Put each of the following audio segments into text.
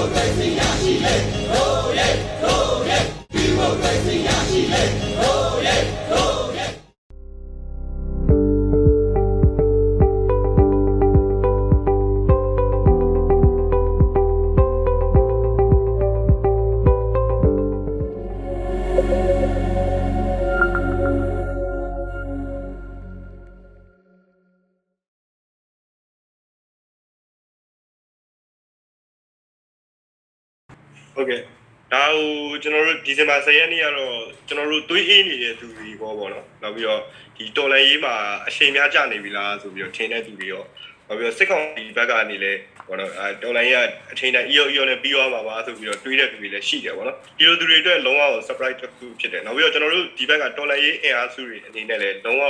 ဟုတ် ဟိုကျွန်တော်တို့ဒီဇင်ဘာ10ရက်နေ့ကတော့ကျွန်တော်တို့သွေးအေးနေတဲ့သူတွေပေါ့ပေါ့နော်နောက်ပြီးတော့ဒီတော်လန်ရေးမှာအချိန်များကြာနေပြီလားဆိုပြီးတော့ထင်တဲ့သူတွေရောနောက်ပြီးတော့စစ်ကောင်ဒီဘက်ကနေလဲပေါ့နော်အဲတော်လန်ရေးကအချိန်တိုင်းအီယောအီယောနဲ့ပြီးသွားမှာပါဆိုပြီးတော့တွေးတဲ့သူတွေလည်းရှိတယ်ပေါ့နော်ဒီလိုသူတွေအတွက်လုံးဝ surprise တစ်ခုဖြစ်တယ်နောက်ပြီးတော့ကျွန်တော်တို့ဒီဘက်ကတော်လန်ရေးအင်အားစုတွေအနေနဲ့လည်းလုံးဝ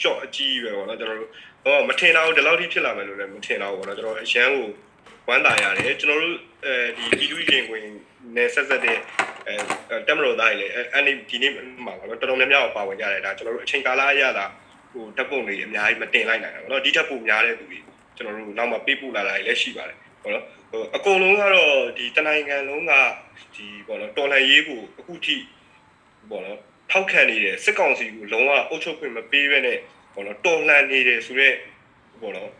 short အကြီးပဲပေါ့နော်ကျွန်တော်တို့ဟောမထင်တော့ဒီလောက်ထိဖြစ်လာမယ်လို့လည်းမထင်တော့ဘူးပေါ့နော်ကျွန်တော်အရန်ကိုဝမ်းသာရတယ်ကျွန်တော်တို့အဲဒီပြည်သူ့ရင်ခွင် နဲ့ဆက်ဆက်တဲ့အဲတက်မလို့သားကြီးလေအဲ့ဒီဒီနေ့မှာပါတော့တော်တော်များများပါဝင်ကြတယ်ဒါကျွန်တော်တို့အချိန်ကာလအရသာဟိုဓာတ်ပုံတွေအများကြီးမတင်လိုက်နိုင်တာပေါ့နော်ဒီဓာတ်ပုံများတဲ့သူတွေကျွန်တော်တို့နောက်မှပေးပို့လာတာလည်းရှိပါတယ်ပေါ့နော်ဟိုအကုန်လုံးကတော့ဒီတနိုင်ငံလုံးကဒီပေါ့နော်တော်လှန်ရေးကိုအခုထိပေါ့နော်ထောက်ခံနေတဲ့စစ်ကောင်စီကိုလုံးဝအုပ်ချုပ်ခွင့်မပေးဘဲနဲ့ပေါ့နော်တော်လှန်နေတယ်ဆိုတော့ပေါ့နော်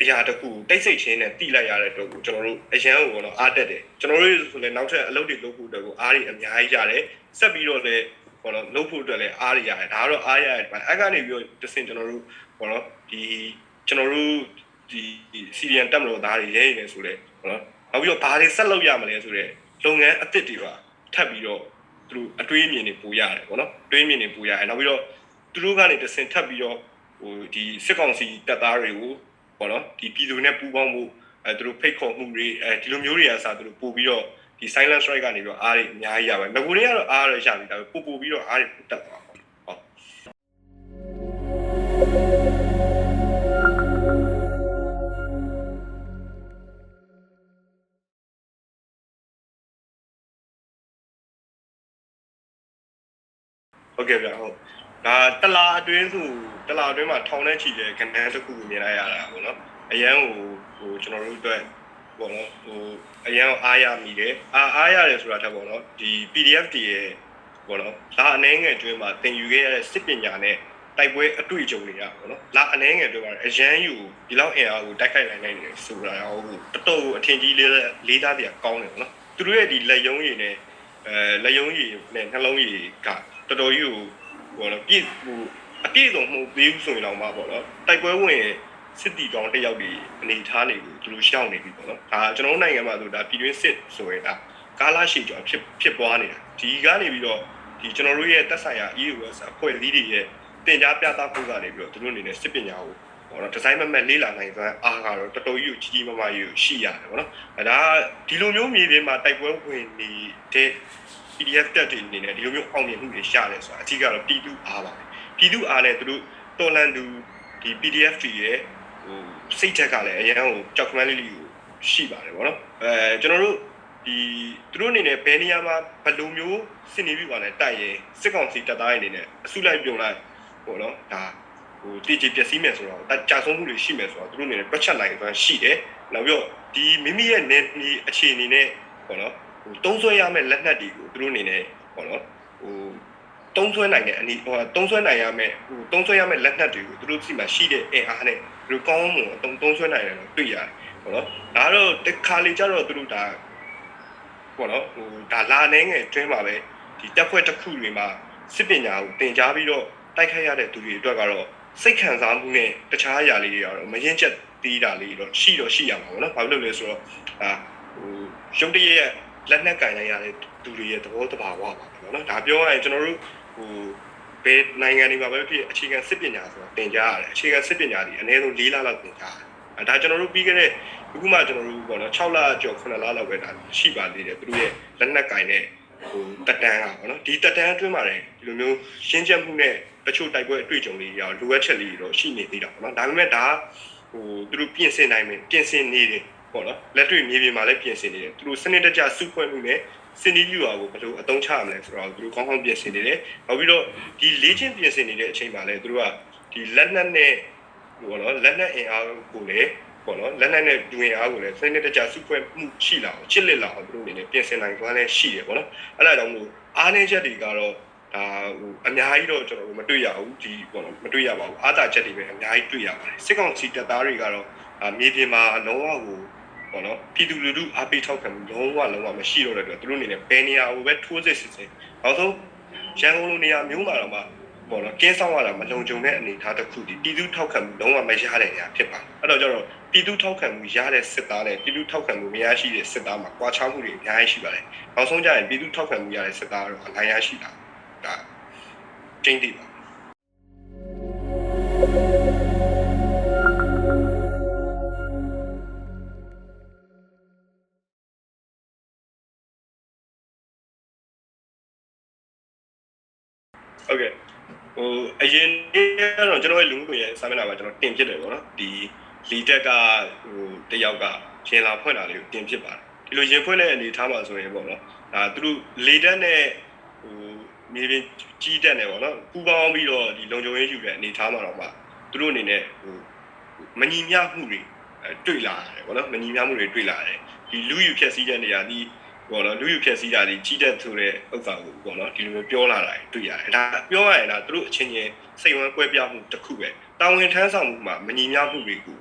အရာတစ်ခုတိတ်ဆိတ်ချင်းနဲ့တိလိုက်ရတဲ့အတွက်ကိုကျွန်တော်တို့အရန်ကိုတော့အားတက်တယ်ကျွန်တော်တို့ဆိုလည်းနောက်ထပ်အလုပ်တွေလုပ်ဖို့အတွက်ကိုအားတွေအများကြီးရတယ်ဆက်ပြီးတော့လည်းဘောနော်လုပ်ဖို့အတွက်လည်းအားတွေရတယ်ဒါကတော့အားရတယ်အဲ့ကနေပြီးတော့တစ်စင်ကျွန်တော်တို့ဘောနော်ဒီကျွန်တော်တို့ဒီစီရီယန်တက်မလို့သားတွေရဲနေဆိုလဲဘောနော်နောက်ပြီးတော့ဘာတွေဆက်လုပ်ရမလဲဆိုတော့လုပ်ငန်းအသစ်တွေပါထပ်ပြီးတော့သူတို့အတွေးအမြင်တွေပူရတယ်ဘောနော်တွေးအမြင်တွေပူရတယ်နောက်ပြီးတော့သူတို့ကနေတစ်စင်ထပ်ပြီးတော့ဟိုဒီစစ်ကောင်စီတပ်သားတွေကို ပေါ့နော်ဒီပြည်သူနဲ့ပူးပေါင်းမှုအဲသူတို့ဖိတ်ခေါ်မှုတွေအဲဒီလိုမျိုးတွေအစားသူတို့ပို့ပြီးတော့ဒီ silent strike ကနေပြီးတော့အားတွေအများကြီးရပါတယ်ငကူတွေကတော့အားရရပြီဒါပေမဲ့ပို့ပို့ပြီးတော့အားတွေပို့တက်သွားပါဟုတ်ဟုတ်ကဲ့ဗျဟုတ် ဒါတလာအတွင်းဆိုတလာအတွင်းမှာထောင်ထဲချီတဲ့ကဏ္ဍတစ်ခုကိုမြင်လိုက်ရတာပေါ့နော်အရန်ဟိုဟိုကျွန်တော်တို့အတွက်ပေါ့နော်ဟိုအရန်အားရမိတယ်အားအားရတယ်ဆိုတာထက်ပေါ့နော်ဒီ PDF တည်းရဲ့ပေါ့နော်လာအနေငယ်အတွင်းမှာသင်ယူခဲ့ရတဲ့စစ်ပညာနဲ့တိုက်ပွဲအတွေ့အကြုံတွေကပေါ့နော်လာအနေငယ်အတွင်းမှာအရန်ယူဒီလောက်အင်အားကိုတိုက်ခိုက်နိုင်နိုင်တယ်ဆိုတာဟိုတော်တော်အထင်ကြီးလေးလေးသားတွေကကောင်းတယ်ပေါ့နော်သူတို့ရဲ့ဒီလက်ယုံရည်နဲ့အဲလက်ယုံရည်နဲ့နှလုံးရည်ကတော်တော်ကြီးကို ဟိုနော်ပြည့်ဟိုအပြည့်စုံမှုပေးဘူးဆိုရင်တော့မှပေါ့နော်တိုက်ပွဲဝင်စစ်တီတောင်တစ်ယောက်ဒီအနေထားနေကိုသူတို့ရှောင်နေပြီပေါ့နော်ဒါကျွန်တော်တို့နိုင်ငံမှာဆိုဒါပြည်တွင်းစစ်ဆိုရင်ဒါကာလာရှိကြောင်ဖြစ်ဖြစ်ပွားနေတာဒီကနေပြီးတော့ဒီကျွန်တော်တို့ရဲ့တက်ဆိုင်ရာ EOS အဖွဲ့အစည်းတွေရဲ့တင် जा ပြသဖို့ကနေပြီးတော့သူတို့အနေနဲ့စစ်ပညာကိုပေါ့နော်ဒီဇိုင်းမမက်လေးလာနိုင်စွမ်းအားကတော့တော်တော်ကြီးကိုကြီးကြီးမားမားကြီးကိုရှိရတယ်ပေါ့နော်အဲဒါဒီလိုမျိုးမြေပြင်မှာတိုက်ပွဲဝင်နေတဲ့ PDF တက်တွေအနေနဲ့ဒီလိုမျိုးအောင်မြင်မှုတွေရတယ်ဆိုတာအထူးကတော့ပြည်သူအားပါပဲပြည်သူအားနဲ့သူတို့တော်လန်သူဒီ PDF တွေရဲ့ဟိုစိတ်ထက်ကလည်းအရန်ဟိုကြောက်ခမန်းလေးလေးကိုရှိပါတယ်ဗောနော်အဲကျွန်တော်တို့ဒီသူတို့အနေနဲ့ဘယ်နေရာမှာဘယ်လိုမျိုးစင်နေပြီပါလဲတိုက်ရင်စစ်ကောင်စီတပ်သားတွေအနေနဲ့အစုလိုက်ပြုံလိုက်ဟိုနော်ဒါဟိုတည်ကြည်ပျက်စီးမယ်ဆိုတော့ဒါကြာဆုံးမှုတွေရှိမယ်ဆိုတော့သူတို့အနေနဲ့တွက်ချက်နိုင်စွမ်းရှိတယ်နောက်ပြီးတော့ဒီမိမိရဲ့နေအခြေအနေနဲ့ဟောနော် ဟိုတုံးဆွဲရမယ့်လက်နက်တွေကိုသူတို့အနေနဲ့ဟောနော်ဟိုတုံးဆွဲနိုင်တဲ့အနည်းဟိုတုံးဆွဲနိုင်ရမယ့်ဟိုတုံးဆွဲရမယ့်လက်နက်တွေကိုသူတို့စီမှာရှိတဲ့အင်အားနဲ့သူတို့ကောင်းမှုအတုံးတုံးဆွဲနိုင်တယ်လို့တွေ့ရတယ်ဟောနော်ဒါကတော့တခါလေကျတော့သူတို့ဒါဟောနော်ဟိုဒါလာနေငယ်တွင်းမှာပဲဒီတက်ဖွဲ့တစ်ခုတွေမှာစစ်ပညာကိုသင်ကြားပြီးတော့တိုက်ခိုက်ရတဲ့သူတွေအတွက်ကတော့စိတ်ခံစားမှုနဲ့တခြားအရာလေးတွေကတော့မရင်ချက်သေးတာလေးတော့ရှိတော့ရှိရမှာပေါ့နော်ဘာလို့လဲဆိုတော့ဒါဟိုရုပ်တရက် လက်နက်ကင်လိုက်ရတဲ့သူတွေရဲ့သဘောတဘာဝပါပေါ့နော်ဒါပြောရရင်ကျွန်တော်တို့ဟိုဘယ်နိုင်ငံတွေမှာပဲဖြစ်အခြေခံစစ်ပညာဆိုတာသင်ကြားရတယ်အခြေခံစစ်ပညာတွေအနည်းဆုံး၄လလောက်သင်ကြားရတယ်အဲဒါကျွန်တော်တို့ပြီးခဲ့တဲ့အခုမှကျွန်တော်တို့ပေါ့နော်6လကျော်9လလောက်ပဲဒါရှိပါသေးတယ်သူတို့ရဲ့လက်နက်ကင်တဲ့ဟိုတက်တန်းကပေါ့နော်ဒီတက်တန်းအတွင်းမှာလည်းဒီလိုမျိုးရှင်းချက်မှုနဲ့တချို့တိုက်ပွဲအတွေ့အကြုံတွေရောလိုအပ်ချက်တွေတော့ရှိနေသေးတာပေါ့နော်ဒါပေမဲ့ဒါဟိုသူတို့ပြင်ဆင်နိုင်မယ်ပြင်ဆင်နေတယ် ပေါ့နော်လက်တွေ့မြေပြင်မှာလည်းပြင်ဆင်နေတယ်သူတို့စနစ်တကျစုဖွဲ့မှုနဲ့စင်ဒီလူဟာကိုဘယ်လိုအသုံးချရမလဲဆိုတော့သူတို့ကောင်းကောင်းပြင်ဆင်နေတယ်နောက်ပြီးတော့ဒီလေ့ကျင့်ပြင်ဆင်နေတဲ့အချိန်မှာလည်းသူတို့ကဒီလက်နက်နဲ့ဟိုပေါ့နော်လက်နက်အင်အားကိုလည်းဟပေါ့နော်လက်နက်နဲ့ဒူရင်အားကိုလည်းစနစ်တကျစုဖွဲ့မှုရှိလာအောင်ချစ်လက်လာအောင်သူတို့အနေနဲ့ပြင်ဆင်နိုင်သွားလဲရှိတယ်ပေါ့နော်အဲ့ဒါကြောင့်မို့အားနည်းချက်တွေကတော့ဒါဟိုအများကြီးတော့ကျွန်တော်တို့မတွေ့ရဘူးဒီပေါ့နော်မတွေ့ရပါဘူးအားသာချက်တွေပဲအများကြီးတွေ့ရပါတယ်စစ်ကောင်စီတပ်သားတွေကတော့အာမြေပြင်မှာလုံးဝကို ပေါ့နော်ပြည်သူလူထုအားပေးထောက်ခံမှုလုံးဝလုံးဝမရှိတော့တဲ့အတွက်သူတို့အနေနဲ့ဘယ်နေရာကိုပဲထိုးစစ်စစ်စစ်နောက်ဆုံးရန်ကုန်လိုနေရာမျိုးမှာတော့မှပေါ့နော်ကင်းဆောင်ရတာမလုံခြုံတဲ့အနေအထားတစ်ခုဒီပြည်သူထောက်ခံမှုလုံးဝမရတဲ့နေရာဖြစ်ပါတယ်အဲ့တော့ကျတော့ပြည်သူထောက်ခံမှုရတဲ့စစ်သားနဲ့ပြည်သူထောက်ခံမှုမရရှိတဲ့စစ်သားမှာကွာခြားမှုတွေအများကြီးရှိပါတယ်နောက်ဆုံးကျရင်ပြည်သူထောက်ခံမှုရတဲ့စစ်သားကတော့အနိုင်ရရှိတာဒါကျင်းတည်ပါဟုတ် ဟိုအရင်ကတော့ကျွန်တော်ရဲ့လူမှုရဲ့စာမျက်နှာမှာကျွန်တော်တင်ဖြစ်တယ်ပေါ့နော်ဒီလီတက်ကဟိုတယောက်ကရင်လာဖွင့်တာလေးကိုတင်ဖြစ်ပါတယ်ဒီလိုရင်ဖွင့်တဲ့အနေထားမှာဆိုရင်ပေါ့နော်ဒါသူတို့လီတက်နဲ့ဟိုမြေပြင်ကြီးတက်နေပေါ့နော်ပူပေါင်းပြီးတော့ဒီလုံခြုံရေးယူတဲ့အနေထားမှာတော့မှသူတို့အနေနဲ့ဟိုမညီမျှမှုတွေတွေ့လာတယ်ပေါ့နော်မညီမျှမှုတွေတွေ့လာတယ်ဒီလူယူဖြည့်စည်းတဲ့နေရာဒီ ပေါ့နော်လူယူဖြည့်စည်းတာဒီကြီးတက်ဆိုတဲ့ဥစ္စာကိုပေါ့နော်ဒီလိုမျိုးပြောလာတာတွေ့ရတယ်ဒါပြောရရင်ဒါသူတို့အချင်းချင်းစိတ်ဝမ်းကွဲပြားမှုတစ်ခုပဲတာဝန်ထမ်းဆောင်မှုမှာမညီမျှမှုတွေကို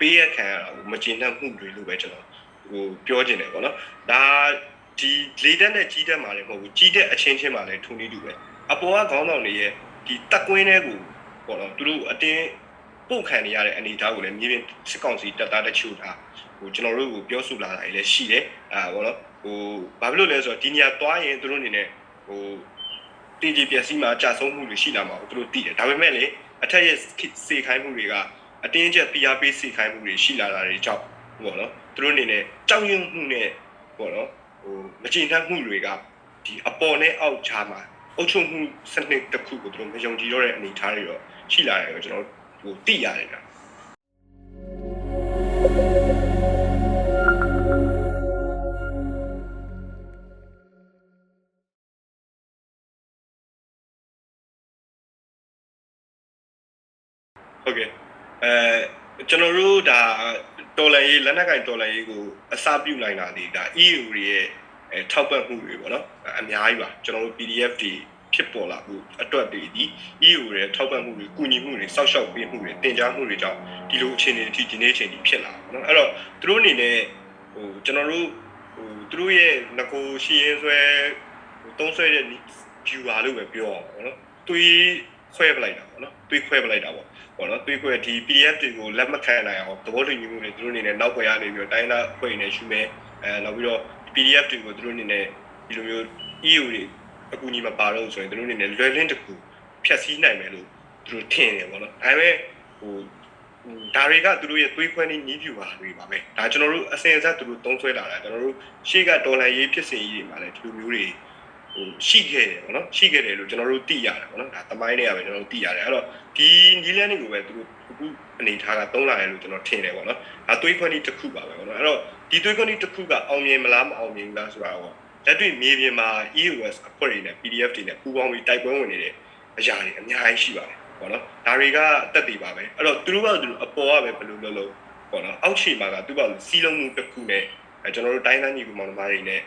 ပေးရခံရတာကိုမကျေနပ်မှုတွေလို့ပဲကျွန်တော်ဟိုပြောချင်တယ်ပေါ့နော်ဒါဒီလေတက်နဲ့ကြီးတက်မှာလည်းမဟုတ်ဘူးကြီးတက်အချင်းချင်းမှာလည်းထုံနေတူပဲအပေါ်ကခေါင်းဆောင်တွေရဲ့ဒီတက်ကွင်းတွေကိုပေါ့နော်သူတို့အတင်းပို့ခံနေရတဲ့အနေအထားကိုလည်းမြေပြင်စစ်ကောင်စီတပ်သားတချို့ဒါ ဟိုကျွန်တော်တို့ကိုပြောဆိုလာတာတွေလည်းရှိတယ်အာပေါ့နော်ဟိုဘာဖြစ်လို့လဲဆိုတော့ဒီနေရာသွားရင်သူတို့အနေနဲ့ဟိုတင်ကြီးပျက်စီးမှာကြာဆုံးမှုတွေရှိလာမှာကိုသူတို့သိတယ်ဒါပေမဲ့လေအထက်ရဲ့စေခိုင်းမှုတွေကအတင်းကျပ် PR ပေးစေခိုင်းမှုတွေရှိလာတာတွေကြောင့်ပေါ့နော်သူတို့အနေနဲ့ကြောက်ရွံ့မှုနဲ့ပေါ့နော်ဟိုမကျေနပ်မှုတွေကဒီအပေါ်နဲ့အောက်ခြားမှာအုပ်ချုပ်မှုစနစ်တစ်ခုကိုသူတို့မယုံကြည်တော့တဲ့အနေအထားတွေတော့ရှိလာတယ်ကိုကျွန်တော်ဟိုသိရတယ်ကွာ ဟုတ်ကဲ့အဲကျွန်တော်တို့ဒါတော်လန်ရေးလက်နက်ကင်တော်လန်ရေးကိုအစပြုနိုင်တာဒီဒါ EU ရဲ့အဲထောက်ပံ့မှုတွေပေါ့နော်အများကြီးပါကျွန်တော်တို့ PDF တွေဖြစ်ပေါ်လာမှုအတွက်တွေဒီ EU ရဲ့ထောက်ပံ့မှုတွေကုညီမှုတွေစောက်ရှောက်ပေးမှုတွေတင် जा မှုတွေကြောင့်ဒီလိုအခြေအနေဒီဒီနေ့အချိန်ကြီးဖြစ်လာပါတော့အဲ့တော့သူတို့အနေနဲ့ဟိုကျွန်တော်တို့ဟိုသူတို့ရဲ့ငကိုရှိရဲဆွဲဟိုတုံးဆွဲတဲ့ viewer လို့ပဲပြောအောင်ပေါ့နော်တွေး ခွဲပလိုက်တာပေါ့နော်တွေးခွဲပလိုက်တာပေါ့ပေါ့နော်တွေးခွဲဒီ PDF တွေကိုလက်မခံနိုင်အောင်သဘောတူညီမှုတွေသူတို့အနေနဲ့နောက်ွယ်ရနေပြီးတော့တိုင်းသားဖွဲ့နေရှုမယ်အဲနောက်ပြီးတော့ PDF တွေကိုသူတို့အနေနဲ့ဒီလိုမျိုး EU တွေအကူအညီမပါတော့ဆိုရင်သူတို့အနေနဲ့လွယ်လင်းတစ်ခုဖြတ်စည်းနိုင်မယ်လို့သူတို့ထင်တယ်ပေါ့နော်ဒါပေမဲ့ဟိုဒါတွေကသူတို့ရဲ့သွေးခွဲနေညီးပြူပါတွေပါပဲဒါကျွန်တော်တို့အစင်အဆက်သူတို့သုံးဆွဲလာတာကျွန်တော်တို့ရှေ့ကဒေါ်လာရေးဖြစ်စဉ်ကြီးတွေမှာလည်းဒီလိုမျိုးတွေ ဟိုရှိခဲ့တယ်ပေါ့နော်ရှိခဲ့တယ်လို့ကျွန်တော်တို့သိရတယ်ပေါ့နော်ဒါတမိုင်းတွေကပဲကျွန်တော်တို့သိရတယ်အဲ့တော့ဒီနီလန်းတွေကိုပဲသူတို့အခုအနေထားကသုံးလာတယ်လို့ကျွန်တော်ထင်တယ်ပေါ့နော်ဒါသွေးခွဲနေတစ်ခုပါပဲပေါ့နော်အဲ့တော့ဒီသွေးခွဲနေတစ်ခုကအောင်မြင်မလားမအောင်မြင်ဘူးလားဆိုတာတော့လက်တွေ့မြေပြင်မှာ EOS အဖွဲ့တွေနဲ့ PDF တွေနဲ့ပူးပေါင်းပြီးတိုက်ပွဲဝင်နေတဲ့အရာတွေအများကြီးရှိပါတယ်ပေါ့နော်ဒါတွေကအသက်တွေပါပဲအဲ့တော့သူတို့ကသူတို့အပေါ်ကပဲဘယ်လိုလုပ်လို့ပေါ့နော်အောက်ခြေမှာကသူကစီးလုံးမှုတစ်ခုနဲ့အဲကျွန်တော်တို့တိုင်းတိုင်းညီကူမောင်နှမတွေနဲ့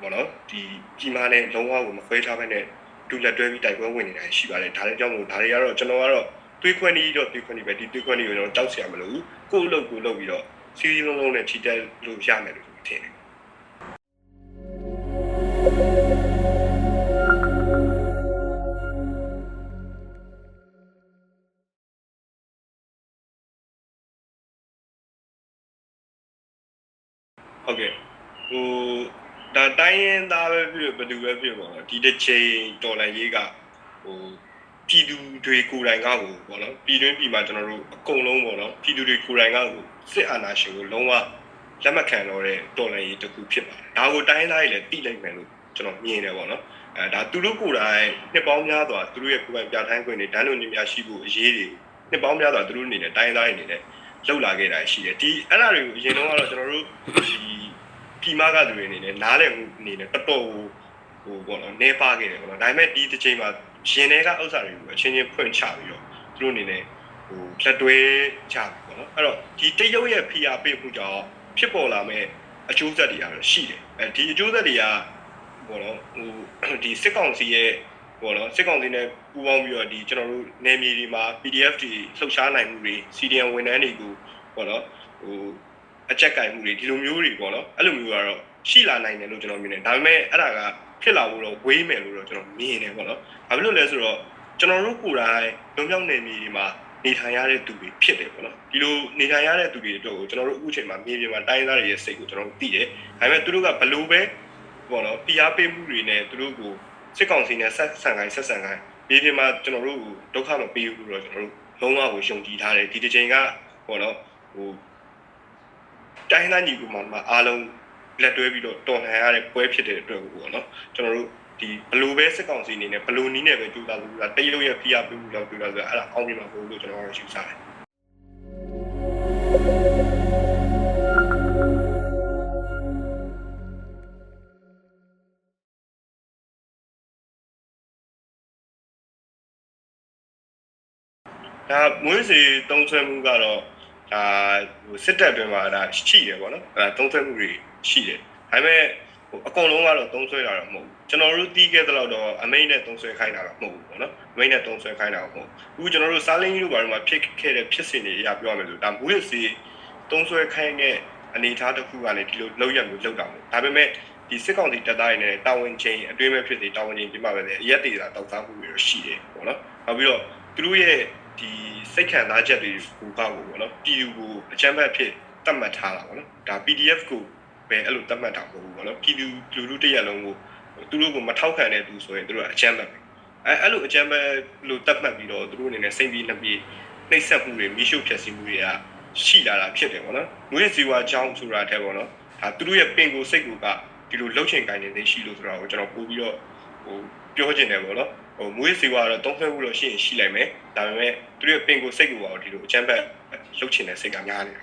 ပေါ့နော်ဒီကြီးမားတဲ့လုံးဝကိုမခွဲထားဘဲနဲ့ဒူလက်တွဲပြီးတိုက်ပွဲဝင်နေတာရှိပါတယ်ဒါလည်းကြောင့်မို့ဒါတွေကတော့ကျွန်တော်ကတော့တွေးခွင့်ကြီးတော့တွေးခွင့်ကြီးပဲဒီတွေးခွင့်ကြီးကိုကျွန်တော်တောက်ဆရာမလို့ကိုယ့်အလုပ်ကိုလုပ်ပြီးတော့စီးစီးလုံးလုံးနဲ့ခြိတက်လို့ရမယ်လို့ထင်တယ် တိုင်းရင်းသားပဲဖြစ်ဘယ်သူပဲဖြစ်ပေါ့နော်ဒီတစ်ချိန်တော်လန်ရေးကဟိုပြည်သူတွေကိုယ်တိုင်ကကိုပေါ့နော်ပြည်တွင်းပြည်မှာကျွန်တော်တို့အကုန်လုံးပေါ့နော်ပြည်သူတွေကိုယ်တိုင်ကကိုစစ်အာဏာရှင်ကိုလုံးဝလက်မခံတော့တဲ့တော်လန်ရေးတစ်ခုဖြစ်ပါတယ်ဒါကိုတိုင်းသားတွေလည်းသိလိုက်မယ်လို့ကျွန်တော်မြင်တယ်ပေါ့နော်အဲဒါသူတို့ကိုယ်တိုင်နှစ်ပေါင်းများစွာသူတို့ရဲ့ကိုယ်ပိုင်ပြဋ္ဌာန်းခွင့်တွေဒန်းတို့ညီများရှိဖို့အရေးတွေနှစ်ပေါင်းများစွာသူတို့အနေနဲ့တိုင်းသားတွေအနေနဲ့လှုပ်လာခဲ့တာရှိတယ်ဒီအဲ့ဒါတွေကိုအရင်တော့ကတော့ကျွန်တော်တို့ဒီ ပြည်မကသူတွေအနေနဲ့နားလည်မှုအနေနဲ့တော်တော်ဟိုပေါ့နော်နေပါခဲ့တယ်ပေါ့နော်ဒါပေမဲ့ဒီတစ်ချိန်မှာရှင်တွေကဥစ္စာတွေကိုအချင်းချင်းဖွင့်ချပြီးတော့သူတို့အနေနဲ့ဟဟိုလက်တွဲကြပြီပေါ့နော်အဲ့တော့ဒီတရုတ်ရဲ့ PR ပေးမှုကြောင့်ဖြစ်ပေါ်လာမဲ့အကျိုးဆက်တွေကတော့ရှိတယ်အဲဒီအကျိုးဆက်တွေကပေါ့နော်ဟိုဒီစစ်ကောင်စီရဲ့ပေါ့နော်စစ်ကောင်စီနဲ့ပူးပေါင်းပြီးတော့ဒီကျွန်တော်တို့နယ်မြေတွေမှာ PDF တွေလှုပ်ရှားနိုင်မှုတွေ CDN ဝန်ထမ်းတွေကိုပေါ့နော်ဟို အကြက်ကင်မှုတွေဒီလိုမျိုးတွေပေါ့နော်အဲ့လိုမျိုးကတော့ရှိလာနိုင်တယ်လို့ကျွန်တော်မြင်တယ်ဒါပေမဲ့အဲ့ဒါကဖြစ်လာဖို့တော့ဝေးမယ်လို့တော့ကျွန်တော်မြင်တယ်ပေါ့နော်ဘာဖြစ်လို့လဲဆိုတော့ကျွန်တော်တို့ကိုယ်တိုင်လုံမြောက်နယ်မြေတွေမှာနေထိုင်ရတဲ့သူတွေဖြစ်တယ်ပေါ့နော်ဒီလိုနေထိုင်ရတဲ့သူတွေအတွက်ကိုကျွန်တော်တို့အခုချိန်မှာမြေပြင်မှာတိုင်းသားတွေရဲ့စိတ်ကိုကျွန်တော်တို့သိတယ်ဒါပေမဲ့သူတို့ကဘလို့ပဲပေါ့နော်ပြားပေးမှုတွေနဲ့သူတို့ကိုစစ်ကောင်စီနဲ့ဆက်ဆံခိုင်းဆက်ဆံခိုင်းမြေပြင်မှာကျွန်တော်တို့ကိုဒုက္ခမပေးဘူးလို့တော့ကျွန်တော်တို့လုံးဝကိုယုံကြည်ထားတယ်ဒီတစ်ချိန်ကပေါ့နော်ဟို တိုင်းသားညီကူမှာမှာအားလုံးလက်တွဲပြီးတော့တော်လှန်ရတဲ့ပွဲဖြစ်တဲ့အတွက်ကိုပေါ့နော်ကျွန်တော်တို့ဒီဘလူပဲစစ်ကောင်စီအနေနဲ့ဘလူနီးနဲ့ပဲကြိုးစားလို့ဆိုတာတရုတ်ရဲ့ဖိအားပေးမှုလောက်ကြိုးစားဆိုအဲ့ဒါအောင်းပြမှာပို့လို့ကျွန်တော်တို့ယူဆတယ်ဒါမွေးစီတုံးဆွဲမှုကတော့ ဒါဟိုစစ်တပ်တွင်မှာဒါရှိတယ်ပေါ့နော်ဒါတုံးဆွဲမှုတွေရှိတယ်ဒါပေမဲ့ဟိုအကုန်လုံးကတော့တုံးဆွဲတာတော့မဟုတ်ဘူးကျွန်တော်တို့တီးခဲ့တဲ့လောက်တော့အမိန်နဲ့တုံးဆွဲခိုင်းတာတော့မဟုတ်ဘူးပေါ့နော်အမိန်နဲ့တုံးဆွဲခိုင်းတာတော့မဟုတ်ဘူးအခုကျွန်တော်တို့စားလင်းကြီးတို့ဘာလို့မှဖြစ်ခဲ့တဲ့ဖြစ်စဉ်တွေအရာပြောရမယ်ဆိုဒါမွေးစီတုံးဆွဲခိုင်းတဲ့အနေအထားတစ်ခုကနေဒီလိုလောက်ရမျိုးလောက်တာမျိုးဒါပေမဲ့ဒီစစ်ကောင်စီတပ်သားတွေနဲ့တာဝန်ချင်းအတွင်းမဲ့ဖြစ်စီတာဝန်ချင်းပြမပဲလေအရက်တေတာတောက်စားမှုတွေရှိတယ်ပေါ့နော်နောက်ပြီးတော့သူတို့ရဲ့ ဒီစိတ်ခံစားချက်တွေကိုကောက်ကိုပေါ့နော်ပြည်သူကိုအချမ်းဘတ်ဖြစ်တတ်မှတ်ထားတာပေါ့နော်ဒါ PDF ကိုပဲအဲ့လိုတတ်မှတ်တာမဟုတ်ဘူးပေါ့နော်ပြည်သူလူလူတစ်ရက်လုံးကိုသူတို့ကိုမထောက်ခံတဲ့သူဆိုရင်သူတို့ကအချမ်းဘတ်ပဲအဲအဲ့လိုအချမ်းဘတ်လို့တတ်မှတ်ပြီးတော့သူတို့အနေနဲ့စိတ်ပြီးနှပြေနှိပ်စက်မှုတွေမိရှုဖြက်စီမှုတွေကရှိလာတာဖြစ်တယ်ပေါ့နော်ငွေစီဝါချောင်းဆိုတာတဲ့ပေါ့နော်ဒါသူတို့ရဲ့ပင်ကိုစိတ်ကိုကဒီလိုလှုပ်ချင်ကိုင်းနေသေးရှိလို့ဆိုတာကိုကျွန်တော်ပို့ပြီးတော့ဟိုပြောချင်တယ်ပေါ့နော် ဟိုမွေးစီဝါကတော့တုံးဖက်မှုလို့ရှိရင်ရှိလိုက်မယ်ဒါပေမဲ့သူတို့ရဲ့ပင်ကိုစိတ်ကိုပါဒီလိုအချမ်းဘက်လှုပ်ချင်တဲ့စိတ်ကများနေတာ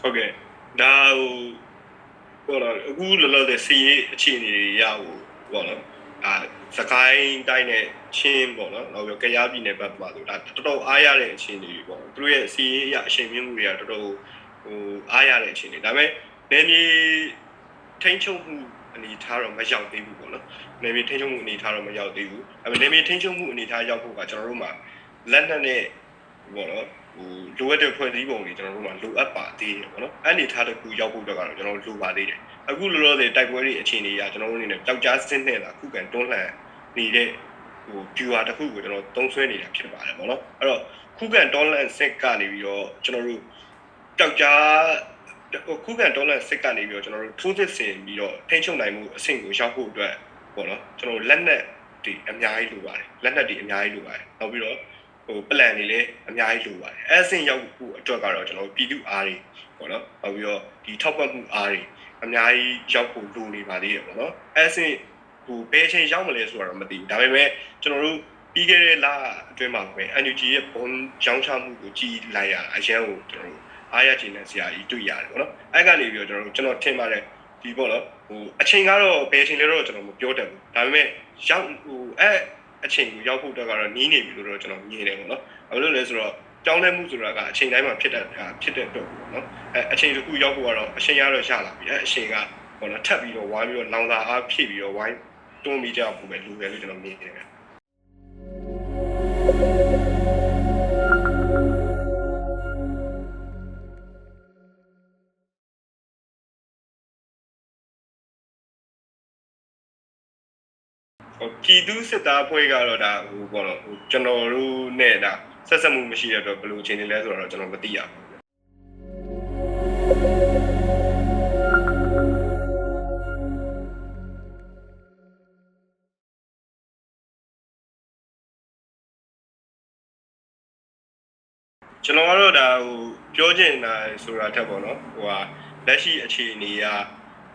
ဟုတ်ကဲ့ဒါဟိုပေါ့နော်အခုလောလောဆယ်စီရေးအခြေအနေတွေရဟိုပေါ့နော်အာ စကိုင်းတိုင်းနဲ့ချင်းပေါ့နော်နောက်ပြီးကရားပြည်နယ်ဘက်မှာဆိုဒါတော်တော်အားရတဲ့အခြေအနေတွေပေါ့သူတို့ရဲ့စီရေးအရအချိန်မြင့်မှုတွေကတော်တော်ဟိုအားရတဲ့အခြေအနေဒါပေမဲ့နေမြေထိန်းချုပ်မှုအနေထားတော့မရောက်သေးဘူးပေါ့နော်နေမြေထိန်းချုပ်မှုအနေထားတော့မရောက်သေးဘူးဒါပေမဲ့နေမြေထိန်းချုပ်မှုအနေထားရောက်ဖို့ကကျွန်တော်တို့မှာလက်နက်နဲ့ပေါ့နော် ဟိုလိုအပ်တဲ့ဖွဲ့စည်းပုံတွေကျွန်တော်တို့မှာလိုအပ်ပါသေးတယ်ပေါ့နော်အဲ့အနေထားတစ်ခုရောက်ဖို့အတွက်ကတော့ကျွန်တော်တို့လိုပါသေးတယ်အခုလောလောဆယ်တိုက်ပွဲတွေအခြေအနေအရကျွန်တော်တို့အနေနဲ့ပျောက်ကြားစင်းနဲ့လာခုခံတွန်းလှန်နေတဲ့ဟို viewer တစ်ခုကိုကျွန်တော်သုံးဆွဲနေတာဖြစ်ပါတယ်ပေါ့နော်အဲ့တော့ခုခံတွန်းလှန်စစ်ကနေပြီးတော့ကျွန်တော်တို့ပျောက်ကြားဟိုခုခံတွန်းလှန်စစ်ကနေပြီးတော့ကျွန်တော်တို့ထိုးစစ်ဆင်ပြီးတော့ထိန်းချုပ်နိုင်မှုအဆင့်ကိုရောက်ဖို့အတွက်ပေါ့နော်ကျွန်တော်တို့လက်နက်တွေအများကြီးလိုပါတယ်လက်နက်တွေအများကြီးလိုပါတယ်နောက်ပြီးတော့ ဟို plan တွေလည်းအများကြီးလိုပါတယ်အဲအဆင့်ရောက်ဖို့အတွက်ကတော့ကျွန်တော်ပြည်သူအားတွေပေါ့နော်နောက်ပြီးတော့ဒီထောက်ပံ့မှုအားတွေအများကြီးရောက်ဖို့လိုနေပါသေးတယ်ပေါ့နော်အဲအဆင့်ဟိုဘယ်အချိန်ရောက်မလဲဆိုတာတော့မသိဘူးဒါပေမဲ့ကျွန်တော်တို့ပြီးခဲ့တဲ့လအတွင်းမှာပဲ NUG ရဲ့ဘုံကြောင်းချမှုကိုကြည်လိုက်ရအရန်ကိုကျွန်တော်တို့အားရချင်တဲ့ဆရာကြီးတွေ့ရတယ်ပေါ့နော်အဲကနေပြီးတော့ကျွန်တော်တို့ကျွန်တော်ထင်ပါတယ်ဒီပေါ့နော်ဟိုအချိန်ကတော့ဘယ်အချိန်လဲတော့ကျွန်တော်မပြောတတ်ဘူးဒါပေမဲ့ရောက်ဟိုအဲ အချိန်ကိုရောက်ဖို့အတွက်ကတော့နီးနေပြီလို့တော့ကျွန်တော်မြင်တယ်ပေါ့နော်။ဘာလို့လဲဆိုတော့ကြောင်းလဲမှုဆိုတာကအချိန်တိုင်းမှာဖြစ်တဲ့ဖြစ်တဲ့အတွက်ပေါ့နော်။အဲအချိန်တစ်ခုရောက်ဖို့ကတော့အချိန်ရတော့ရလာပြီ။အဲအချိန်ကပေါ့နော်ထပ်ပြီးတော့ဝိုင်းပြီးတော့လောင်စာအားဖြည့်ပြီးတော့ဝိုင်းတွန်းပြီးကြဖို့ပဲလိုတယ်လို့ကျွန်တော်မြင်တယ် ပြည်သူစစ်သားဖွဲ့ကတော့ဒါဟိုပေါ့နော်ဟိုကျွန်တော်တို့နဲ့ဒါဆက်ဆက်မှုမရှိတဲ့အတွက်ဘယ်လိုအခြေအနေလဲဆိုတော့ကျွန်တော်မသိရဘူးကျွန်တော်ကတော့ဒါဟိုပြောချင်တာဆိုတာထက်ပေါ့နော်ဟိုဟာလက်ရှိအခြေအနေက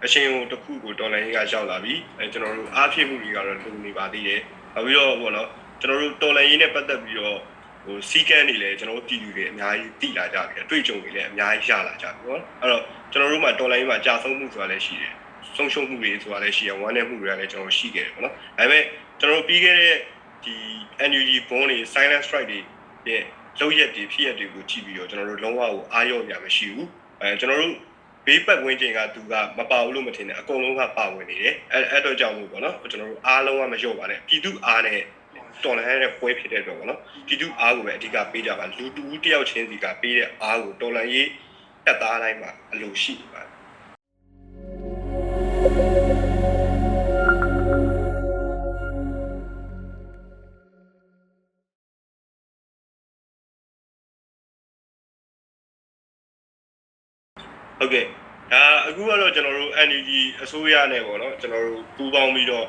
အချိန်ဟိုတစ်ခုကိုဒေါ်လာရင်းကရောက်လာပြီအဲကျွန်တော်တို့အားဖြည့်မှုတွေကတော့လုံနေပါသေးတယ်နောက်ပြီးတော့ပေါ့နော်ကျွန်တော်တို့တော်လန်ရေးနဲ့ပတ်သက်ပြီးတော့ဟဟိုစီကန်းတွေလည်းကျွန်တော်တို့ပြည်သူတွေအများကြီးတည်လာကြပြီအတွေ့အကြုံတွေလည်းအများကြီးရလာကြပြီပေါ့အဲ့တော့ကျွန်တော်တို့မှာတော်လိုင်းမှာကြာဆုံးမှုဆိုတာလည်းရှိတယ်ဆုံးရှုံးမှုတွေဆိုတာလည်းရှိရဝမ်းနည်းမှုတွေကလည်းကျွန်တော်ရှိခဲ့တယ်ပေါ့နော်ဒါပေမဲ့ကျွန်တော်တို့ပြီးခဲ့တဲ့ဒီ NUG bond တွေ silent strike တွေရဲ့လောက်ရက်တွေဖြစ်ရက်တွေကိုကြည့်ပြီးတော့ကျွန်တော်တို့လုံးဝကိုအားရော့ရမရှိဘူးအဲကျွန်တော်တို့ ဘေးပတ်ဝန်းကျင်ကသူကမပါဘူးလို့မထင်နဲ့အကုန်လုံးကပါဝင်နေတယ်အဲအဲ့တော့ကြောင့်မို့ပေါ့နော်ကျွန်တော်တို့အားလုံးကမလျော့ပါနဲ့ပြည်သူအားနဲ့တော်လည်းတဲ့ပွဲဖြစ်တဲ့အတွက်ပေါ့နော်ပြည်သူအားကိုပဲအဓိကပေးကြပါလူတူတယောက်ချင်းစီကပေးတဲ့အားကိုတော်လည်းရေးတက်သားတိုင်းမှာအလိုရှိနေပါတယ် ကဲ့ဒါအခုကတော့ကျွန်တော်တို့ NUG အစိုးရနဲ့ပေါ့နော်ကျွန်တော်တို့ပူးပေါင်းပြီးတော့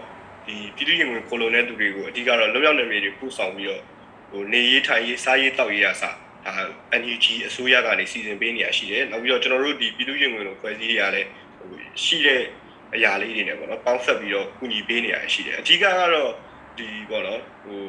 ဒီပြည်သူ့ရင်ဝင်ကိုလိုနဲ့သူတွေကိုအဓိကတော့လုံရောက်နေမြေတွေပို့ဆောင်ပြီးတော့ဟိုနေရေးထိုင်ရေးစားရေးတောက်ရေးရစဒါ NUG အစိုးရကနေစီစဉ်ပေးနေရရှိတယ်နောက်ပြီးတော့ကျွန်တော်တို့ဒီပြည်သူ့ရင်ဝင်လိုဖွဲ့စည်းရလဲဟိုရှိတဲ့အရာလေးတွေနဲ့ပေါ့နော်ပေါင်းဆက်ပြီးတော့ကူညီပေးနေရရှိတယ်အဓိကကတော့ဒီပေါ့နော်ဟို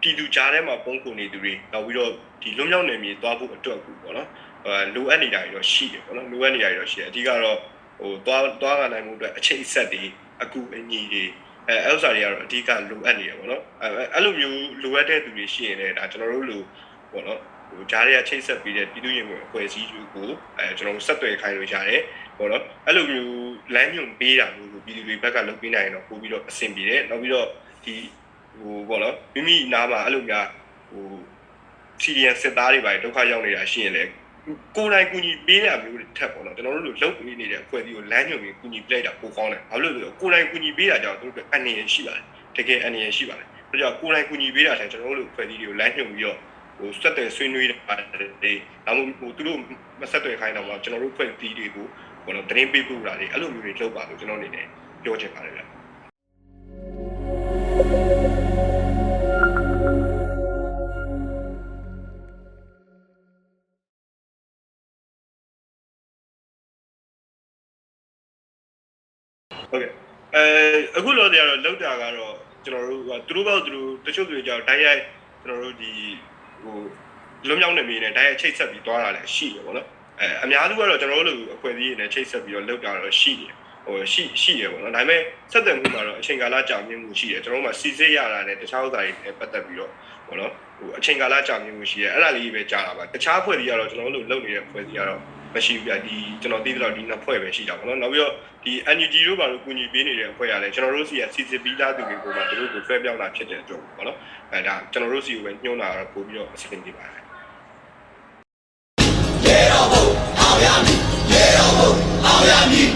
ပြည်သူကြားထဲမှာပုံကုန်နေသူတွေနောက်ပြီးတော့ဒီလွတ်မြောက်နေမြေသွားဖို့အတွက်ကူပေါ့နော်အဲ လိုအပ်နေတာတွေတော့ရှိတယ်ပေါ့နော်လိုအပ်နေတာတွေတော့ရှိတယ်အဓိကတော့ဟိုသွားသွားကနိုင်မှုအတွက်အချိန်ဆက်တွေအကူအညီတွေအဲအဲ့ဥစ္စာတွေကတော့အဓိကလိုအပ်နေရပေါ့နော်အဲအဲ့လိုမျိုးလိုအပ်တဲ့သူတွေရှိရင်လည်းဒါကျွန်တော်တို့လိုပေါ့နော်ဟိုဂျားတွေကချိတ်ဆက်ပြီးတဲ့ပြည်သူ့ရင်ဝင်အဖွဲ့အစည်းတွေကိုအဲကျွန်တော်တို့ဆက်သွယ်ခိုင်းလို့ရတယ်ပေါ့နော်အဲ့လိုမျိုးလမ်းညွှန်ပေးတာမျိုးကိုပြည်သူတွေဘက်ကလုပ်ပေးနိုင်ရင်တော့ပို့ပြီးတော့အဆင်ပြေတယ်နောက်ပြီးတော့ဒီဟိုပေါ့နော်မိမိနားမှာအဲ့လိုများဟို CDN စစ်သားတွေပါဒုက္ခရောက်နေတာရှိရင်လည်း ကိုယ်တိုင်ကူညီပေးရမျိုးထက်ပေါ့နော်ကျွန်တော်တို့လိုလုပ်ပေးနေတဲ့အဖွဲ့အစည်းကိုလမ်းညွှန်ပြီးကူညီပလိုက်တာပိုကောင်းတယ်ဘာလို့လဲဆိုတော့ကိုယ်တိုင်ကူညီပေးတာကြောင့်တို့အတွက်အနေရရှိပါတယ်တကယ်အနေရရှိပါတယ်ဒါကြောင့်ကိုယ်တိုင်ကူညီပေးတာထက်ကျွန်တော်တို့လိုအဖွဲ့အစည်းတွေကိုလမ်းညွှန်ပြီးတော့ဟိုဆက်တယ်ဆွေးနွေးတာတွေဒါမှမဟုတ်ဟိုသူတို့မဆက်တယ်ခိုင်းတော့မှကျွန်တော်တို့ဖွဲ့စည်းတွေကိုပေါ့နော်တင်းပေးပို့တာတွေအဲ့လိုမျိုးတွေလုပ်ပါလို့ကျွန်တော်အနေနဲ့ပြောချင်ပါတယ်ဗျ ဟုတ်ကဲ့အဲအခုလောတွေကတော့လောက်တာကတော့ကျွန်တော်တို့ကသူတို့ဘောက်သူတို့တချို့တွေကြောင့်တိုက်ရိုက်ကျွန်တော်တို့ဒီဟိုလွတ်မြောက်နေမိနေတိုက်ရိုက်ချိတ်ဆက်ပြီးသွားတာလည်းရှိတယ်ပေါ့နော်အဲအများစုကတော့ကျွန်တော်တို့လိုအဖွဲ့အစည်းတွေနဲ့ချိတ်ဆက်ပြီးတော့လောက်တာတော့ရှိတယ်ဟိုရှိရှိတယ်ပေါ့နော်ဒါပေမဲ့ဆက်သွယ်မှုမှာတော့အချိန်ကာလကြာမြင့်မှုရှိတယ်ကျွန်တော်တို့မှာစီစစ်ရတာနဲ့တခြားဥစ္စာတွေနဲ့ပတ်သက်ပြီးတော့ပေါ့နော်ဟိုအချိန်ကာလကြာမြင့်မှုရှိတယ်အဲ့ဒါလေးပဲကြားတာပါတခြားအဖွဲ့တွေကတော့ကျွန်တော်တို့လိုလုပ်နေတဲ့အဖွဲ့အစည်းကတော့မရှိဘူးပြဒီကျွန်တော်သိသလောက်ဒီနှစ်ဖွဲ့ပဲရှိတာပေါ့နော်နောက်ပြီးတော့ဒီ NUG တို့ဘာလို့ကူညီပေးနေတဲ့အဖွဲ့ကလည်းကျွန်တော်တို့စီကစီစစ်ပြီးသားသူတွေကိုမှတို့ကိုဆွဲပြောင်းတာဖြစ်တဲ့အတွက်ပေါ့နော်အဲဒါကျွန်တော်တို့စီကိုပဲညှိုးတာတော့ပို့ပြီးတော့အဆင်ပြေပါတယ်ရေတော်ဘုံအောင်ရမည်ရေတော်ဘုံအောင်ရမည်